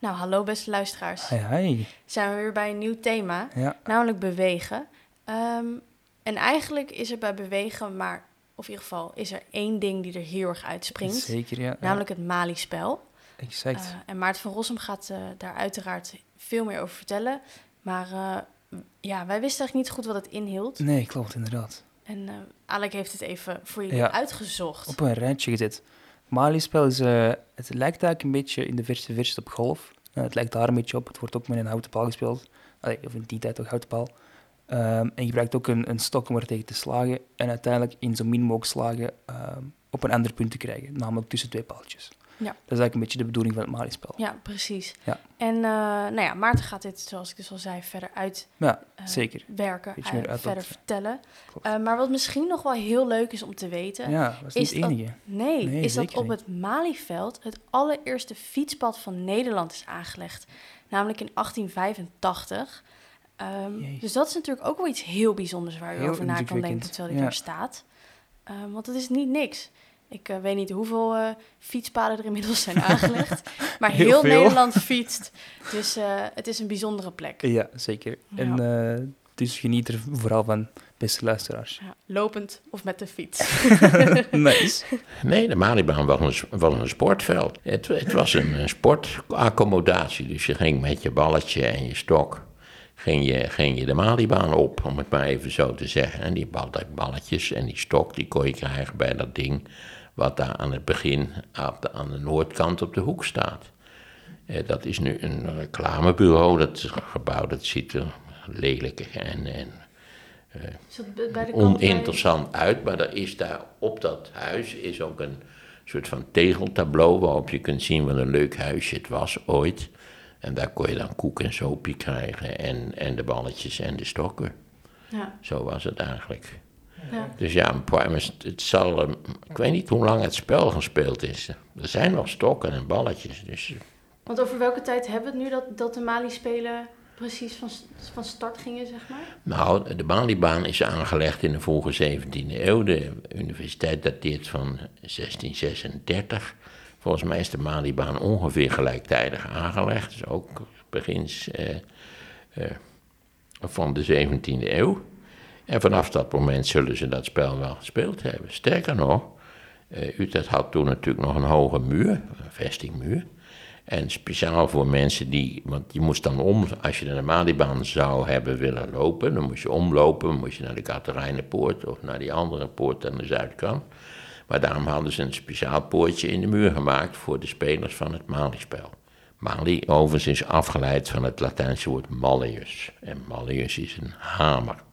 Nou, hallo beste luisteraars. Hi, hi. Zijn we weer bij een nieuw thema, Ja, namelijk bewegen. Ehm, en eigenlijk is er bij bewegen maar, of in ieder geval, is er één ding die er heel erg uitspringt. zeker, ja. Namelijk het Mali-spel. Exact. Eh, en Maarten van Rossum gaat eh, daar uiteraard veel meer over vertellen. Maar eh, ja, wij wisten eigenlijk niet goed wat het inhield. nee, klopt, inderdaad. En Alec heeft het even voor jullie Ja. uitgezocht. Op een rijtje gezet. Mali-spel is, eh, het lijkt eigenlijk een beetje in de verse versie op golf. Eh, het lijkt daar een beetje op. Het wordt ook met een houten paal gespeeld. Allee, of in die tijd ook houten paal. Ehm, en je gebruikt ook een, een stok om er tegen te slagen. En uiteindelijk in zo min mogelijk slagen ehm, op een ander punt te krijgen. Namelijk tussen twee paaltjes. Ja. Dat is eigenlijk een beetje de bedoeling van het Mali-spel. Ja, precies. Ja. En eh, nou ja, Maarten gaat dit, zoals ik dus al zei, verder uit Ja, eh, zeker. werken, meer eh, uit verder vertellen. Maar wat misschien nog wel heel leuk is om te weten, ja, dat is niet is het dat- nee, Nee, is dat op het Malieveld het allereerste fietspad van Nederland is aangelegd. Namelijk in 1885. Ehm, dus dat is natuurlijk ook wel iets heel bijzonders waar je Heel over na kan denken terwijl je ja. daar staat. Ehm, want het is niet niks. Ik eh, weet niet hoeveel eh, fietspaden er inmiddels zijn aangelegd. maar Heel. Nederland fietst. Dus eh, het is een bijzondere plek. Ja, zeker. Ja. En eh, dus geniet er vooral van, beste luisteraars. Ja, lopend of met de fiets. nice. Nee, de Malibaan was een, was een sportveld. Het, het was een, sportaccommodatie. Dus je ging met je balletje en je stok... Ging je, ging je de Malibaan op, om het maar even zo te zeggen. En die bal- die balletjes en die stok, die kon je krijgen bij dat ding... wat daar aan het begin de, aan de noordkant op de hoek staat. Eh, dat is nu een reclamebureau. Dat gebouw dat ziet er lelijk en, en bij- oninteressant uit, maar er is daar op dat huis is ook een soort van tegeltableau waarop je kunt zien wat een leuk huisje het was ooit. En daar kon je dan koek en krijgen en, en de balletjes en de stokken. Ja, Zo was het eigenlijk. Ja. Dus ja, een Primus, het zal, ik weet niet hoe lang het spel gespeeld is. Er zijn nog stokken en balletjes, dus Want over welke tijd hebben we het nu dat, dat de Mali-spelen precies van, van start gingen, zeg maar? Nou, de Malibaan is aangelegd in de vroege 17e eeuw. De universiteit dateert van 1636. Volgens mij is de Malibaan ongeveer gelijktijdig aangelegd. Dus ook begins eh, eh, van de 17e eeuw. En vanaf dat moment zullen ze dat spel wel gespeeld hebben. Sterker nog, eh, Utrecht had toen natuurlijk nog een hoge muur, een vestingmuur. En speciaal voor mensen die, want je moest dan om, als je de Malibaan zou hebben willen lopen, dan moest je omlopen, moest je naar de Katerijnenpoort of naar die andere poort aan de zuidkant. Maar daarom hadden ze een speciaal poortje in de muur gemaakt voor de spelers van het Mali-spel. Mali overigens is afgeleid van het Latijnse woord malleus. En malleus is een hamer.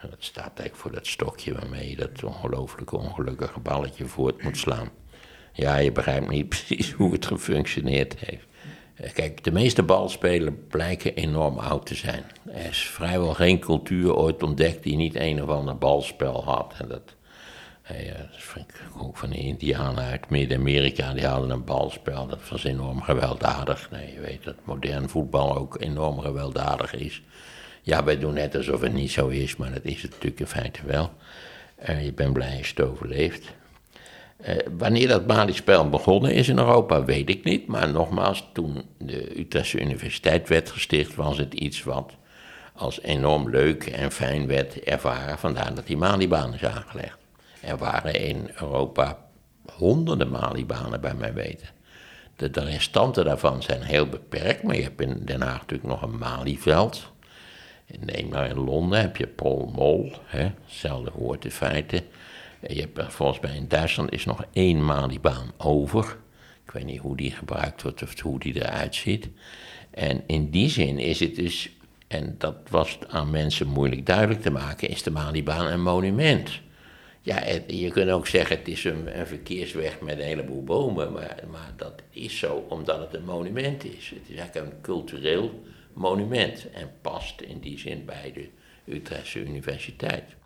Dat staat eigenlijk voor dat stokje waarmee je dat ongelooflijke ongelukkige balletje voort moet slaan. Ja, je begrijpt niet precies hoe het gefunctioneerd heeft. Eh, Kijk, de meeste balspelen blijken enorm oud te zijn. Er is vrijwel geen cultuur ooit ontdekt die niet een of ander balspel had. En dat, eh, ja, ook van de Indianen uit Midden-Amerika, die hadden een balspel. Dat was enorm gewelddadig. Nee, je weet dat modern voetbal ook enorm gewelddadig is. Ja, wij doen net alsof het niet zo is, maar dat is het natuurlijk in feite wel. Eh, je bent blij als je het overleeft. Eh, wanneer dat Mali-spel begonnen is in Europa, weet ik niet. Maar nogmaals, toen de Utrechtse Universiteit werd gesticht, was het iets wat als enorm leuk en fijn werd ervaren. Vandaar dat die Malibaan is aangelegd. Er waren in Europa honderden Malibanen bij mij weten. De restanten daarvan zijn heel beperkt, maar je hebt in Den Haag natuurlijk nog een Maliveld. Neem maar in Londen heb je Pol Mol, hetzelfde woord in feite. Je hebt er volgens mij in Duitsland is nog één Malibaan over. Ik weet niet hoe die gebruikt wordt of hoe die eruit ziet. En in die zin is het dus, en dat was aan mensen moeilijk duidelijk te maken, is de Malibaan een monument. Ja, je kunt ook zeggen het is een, een verkeersweg met een heleboel bomen, maar, maar dat is zo omdat het een monument is. Het is eigenlijk een cultureel monument en past in die zin bij de Utrechtse Universiteit.